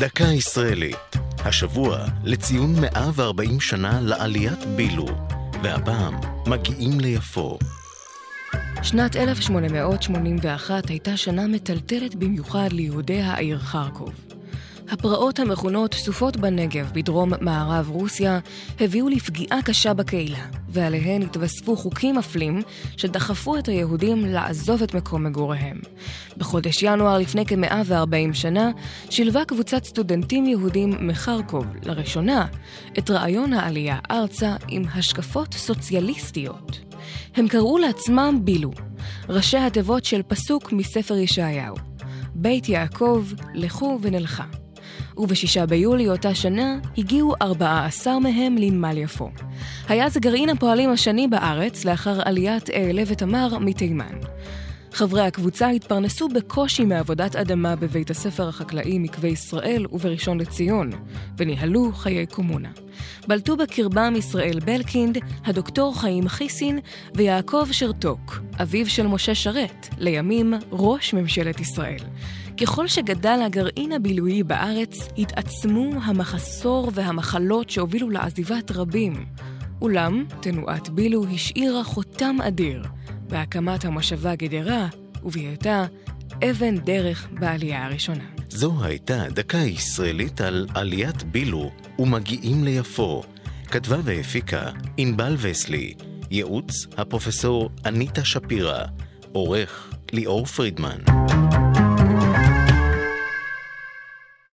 דקה ישראלית, השבוע לציון 140 שנה לעליית בילו, והפעם מגיעים ליפו. שנת 1881 הייתה שנה מטלטלת במיוחד ליהודי העיר חרקוב. הפרעות המכונות סופות בנגב בדרום מערב רוסיה הביאו לפגיעה קשה בקהילה, ועליהן התווספו חוקים מפלים שדחפו את היהודים לעזוב את מקום מגוריהם. בחודש ינואר לפני כ-140 שנה שילבה קבוצת סטודנטים יהודים מחרקוב, לראשונה, את רעיון העלייה ארצה עם השקפות סוציאליסטיות. הם קראו לעצמם בילו, ראשי התיבות של פסוק מספר ישעיהו. בית יעקב, לכו ונלכה. ובשישה ביולי אותה שנה הגיעו 14 מהם לנמל יפו. היה זה גרעין הפועלים השני בארץ לאחר עליית אעלה ותמר מתימן. חברי הקבוצה התפרנסו בקושי מעבודת אדמה בבית הספר החקלאי מקווה ישראל ובראשון לציון, וניהלו חיי קומונה. בלטו בקרבם ישראל בלקינד, הדוקטור חיים חיסין ויעקב שרתוק, אביו של משה שרת, לימים ראש ממשלת ישראל. ככל שגדל הגרעין הבילויי בארץ, התעצמו המחסור והמחלות שהובילו לעזיבת רבים. אולם, תנועת בילו השאירה חותם אדיר בהקמת המושבה גדרה, ובהיותה אבן דרך בעלייה הראשונה. זו הייתה דקה ישראלית על עליית בילו ומגיעים ליפו. כתבה והפיקה ענבל וסלי, ייעוץ הפרופסור אניטה שפירא, עורך ליאור פרידמן.